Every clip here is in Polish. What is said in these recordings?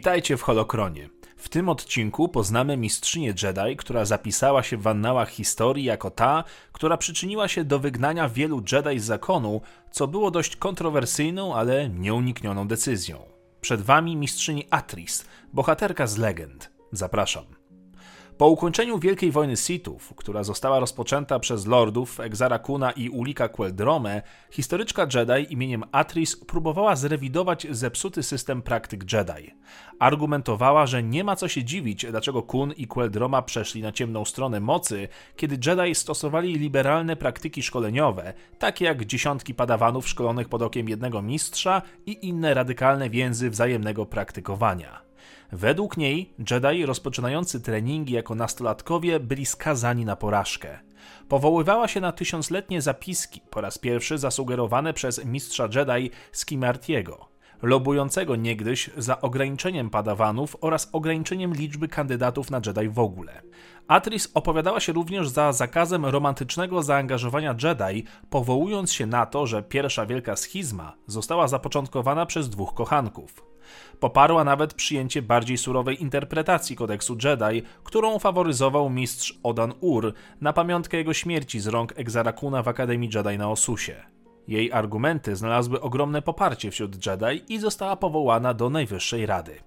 Witajcie w Holokronie. W tym odcinku poznamy mistrzynię Jedi, która zapisała się w annałach historii jako ta, która przyczyniła się do wygnania wielu Jedi z zakonu, co było dość kontrowersyjną, ale nieuniknioną decyzją. Przed wami mistrzyni Atris, bohaterka z legend. Zapraszam. Po ukończeniu Wielkiej Wojny Sithów, która została rozpoczęta przez lordów Exara Kuna i Ulika Queldrome, historyczka Jedi imieniem Atris próbowała zrewidować zepsuty system praktyk Jedi. Argumentowała, że nie ma co się dziwić, dlaczego Kun i Queldroma przeszli na ciemną stronę mocy, kiedy Jedi stosowali liberalne praktyki szkoleniowe, takie jak dziesiątki padawanów szkolonych pod okiem jednego mistrza i inne radykalne więzy wzajemnego praktykowania. Według niej Jedi rozpoczynający treningi jako nastolatkowie byli skazani na porażkę. Powoływała się na tysiącletnie zapiski, po raz pierwszy zasugerowane przez mistrza Jedi Skimartiego, lobującego niegdyś za ograniczeniem padawanów oraz ograniczeniem liczby kandydatów na Jedi w ogóle. Atris opowiadała się również za zakazem romantycznego zaangażowania Jedi, powołując się na to, że pierwsza wielka schizma została zapoczątkowana przez dwóch kochanków. Poparła nawet przyjęcie bardziej surowej interpretacji kodeksu Jedi, którą faworyzował mistrz Odan Ur na pamiątkę jego śmierci z rąk Exarakuna w Akademii Jedi na Osusie. Jej argumenty znalazły ogromne poparcie wśród Jedi i została powołana do Najwyższej Rady.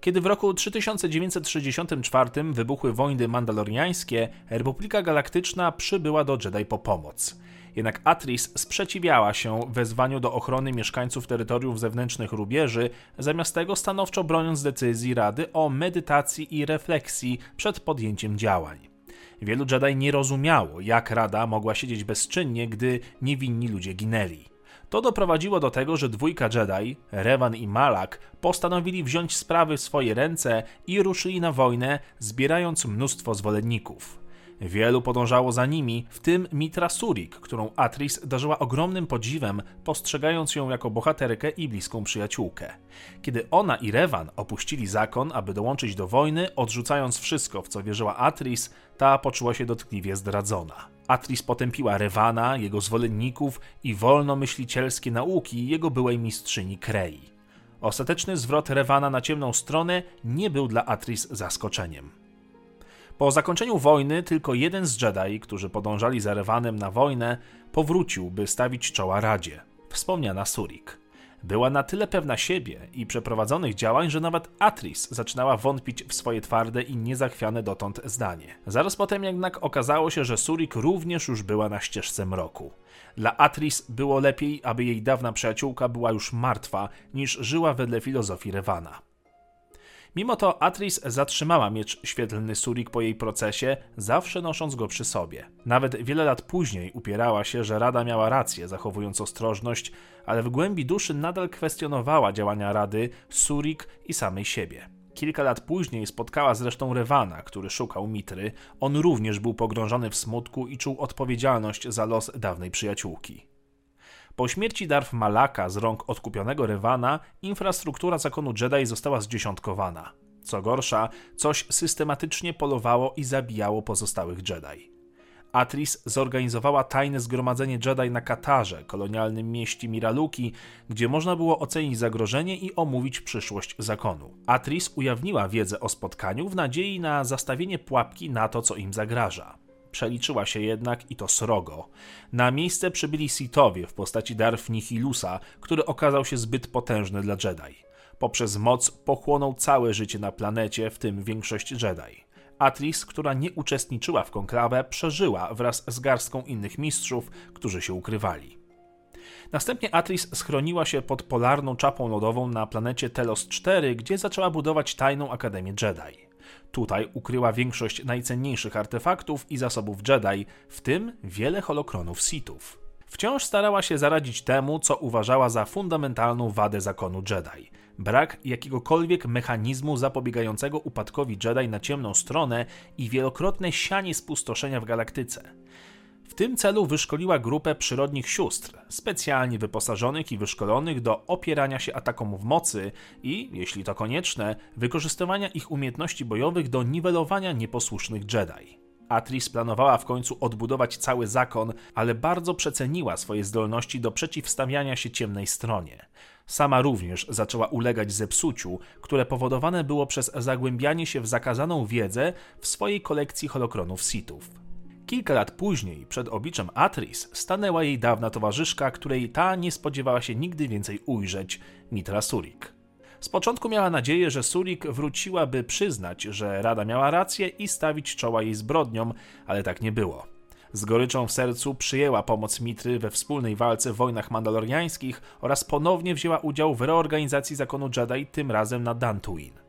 Kiedy w roku 3964 wybuchły wojny mandaloriańskie, Republika Galaktyczna przybyła do Jedi po pomoc. Jednak Atris sprzeciwiała się wezwaniu do ochrony mieszkańców terytoriów zewnętrznych rubieży, zamiast tego stanowczo broniąc decyzji Rady o medytacji i refleksji przed podjęciem działań. Wielu Jedi nie rozumiało, jak Rada mogła siedzieć bezczynnie, gdy niewinni ludzie ginęli. To doprowadziło do tego, że dwójka Jedi, Revan i Malak, postanowili wziąć sprawy w swoje ręce i ruszyli na wojnę, zbierając mnóstwo zwolenników. Wielu podążało za nimi, w tym Mitra Surik, którą Atris darzyła ogromnym podziwem, postrzegając ją jako bohaterkę i bliską przyjaciółkę. Kiedy ona i Revan opuścili zakon, aby dołączyć do wojny, odrzucając wszystko, w co wierzyła Atris, ta poczuła się dotkliwie zdradzona. Atris potępiła Revana, jego zwolenników i wolnomyślicielskie nauki jego byłej mistrzyni Krei. Ostateczny zwrot Revana na ciemną stronę nie był dla Atris zaskoczeniem. Po zakończeniu wojny tylko jeden z Jedi, którzy podążali za Revanem na wojnę, powrócił, by stawić czoła Radzie. Wspomniana Surik. Była na tyle pewna siebie i przeprowadzonych działań, że nawet Atris zaczynała wątpić w swoje twarde i niezachwiane dotąd zdanie. Zaraz potem jednak okazało się, że Surik również już była na ścieżce mroku. Dla Atris było lepiej, aby jej dawna przyjaciółka była już martwa, niż żyła wedle filozofii Revana. Mimo to Atris zatrzymała miecz świetlny Surik po jej procesie, zawsze nosząc go przy sobie. Nawet wiele lat później upierała się, że Rada miała rację, zachowując ostrożność, ale w głębi duszy nadal kwestionowała działania Rady, Surik i samej siebie. Kilka lat później spotkała zresztą Rewana, który szukał Mitry. On również był pogrążony w smutku i czuł odpowiedzialność za los dawnej przyjaciółki. Po śmierci Darth Malaka z rąk odkupionego Rewana, infrastruktura zakonu Jedi została zdziesiątkowana. Co gorsza, coś systematycznie polowało i zabijało pozostałych Jedi. Atris zorganizowała tajne zgromadzenie Jedi na Katarze, kolonialnym mieście Miraluki, gdzie można było ocenić zagrożenie i omówić przyszłość zakonu. Atris ujawniła wiedzę o spotkaniu w nadziei na zastawienie pułapki na to, co im zagraża. Przeliczyła się jednak i to srogo. Na miejsce przybyli Sithowie w postaci Darth Nihilusa, który okazał się zbyt potężny dla Jedi. Poprzez moc pochłonął całe życie na planecie, w tym większość Jedi. Atris, która nie uczestniczyła w konklawę, przeżyła wraz z garstką innych mistrzów, którzy się ukrywali. Następnie Atris schroniła się pod polarną czapą lodową na planecie Telos 4, gdzie zaczęła budować tajną Akademię Jedi. Tutaj ukryła większość najcenniejszych artefaktów i zasobów Jedi, w tym wiele holokronów Sithów. Wciąż starała się zaradzić temu, co uważała za fundamentalną wadę zakonu Jedi. Brak jakiegokolwiek mechanizmu zapobiegającego upadkowi Jedi na ciemną stronę i wielokrotne sianie spustoszenia w galaktyce. W tym celu wyszkoliła grupę przyrodnich sióstr, specjalnie wyposażonych i wyszkolonych do opierania się atakom w mocy i, jeśli to konieczne, wykorzystywania ich umiejętności bojowych do niwelowania nieposłusznych Jedi. Atris planowała w końcu odbudować cały zakon, ale bardzo przeceniła swoje zdolności do przeciwstawiania się ciemnej stronie. Sama również zaczęła ulegać zepsuciu, które powodowane było przez zagłębianie się w zakazaną wiedzę w swojej kolekcji holokronów Sithów. Kilka lat później, przed obliczem Atris, stanęła jej dawna towarzyszka, której ta nie spodziewała się nigdy więcej ujrzeć, Mitra Surik. Z początku miała nadzieję, że Surik wróciła, by przyznać, że Rada miała rację i stawić czoła jej zbrodniom, ale tak nie było. Z goryczą w sercu przyjęła pomoc Mitry we wspólnej walce w wojnach mandaloriańskich oraz ponownie wzięła udział w reorganizacji zakonu Jedi, tym razem na Dantooine.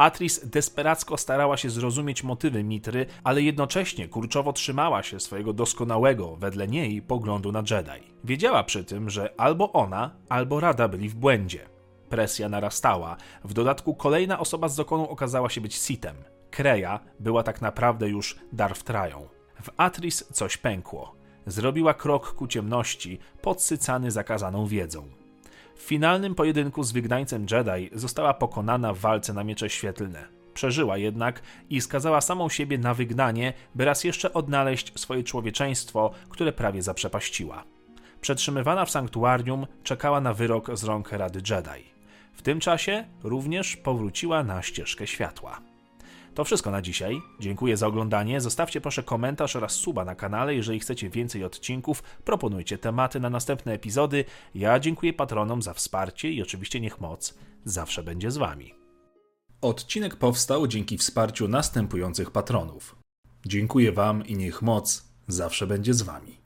Atris desperacko starała się zrozumieć motywy Mitry, ale jednocześnie kurczowo trzymała się swojego doskonałego, wedle niej, poglądu na Jedi. Wiedziała przy tym, że albo ona, albo Rada byli w błędzie. Presja narastała. W dodatku kolejna osoba z zakonu okazała się być Sitem. Kreja była tak naprawdę już Darth Trają. W Atris coś pękło. Zrobiła krok ku ciemności, podsycany zakazaną wiedzą. W finalnym pojedynku z wygnańcem Jedi została pokonana w walce na miecze świetlne. Przeżyła jednak i skazała samą siebie na wygnanie, by raz jeszcze odnaleźć swoje człowieczeństwo, które prawie zaprzepaściła. Przetrzymywana w sanktuarium, czekała na wyrok z rąk Rady Jedi. W tym czasie również powróciła na ścieżkę światła. To wszystko na dzisiaj. Dziękuję za oglądanie. Zostawcie proszę komentarz oraz suba na kanale, jeżeli chcecie więcej odcinków. Proponujcie tematy na następne epizody. Ja dziękuję patronom za wsparcie i oczywiście niech moc zawsze będzie z wami. Odcinek powstał dzięki wsparciu następujących patronów. Dziękuję wam i niech moc zawsze będzie z wami.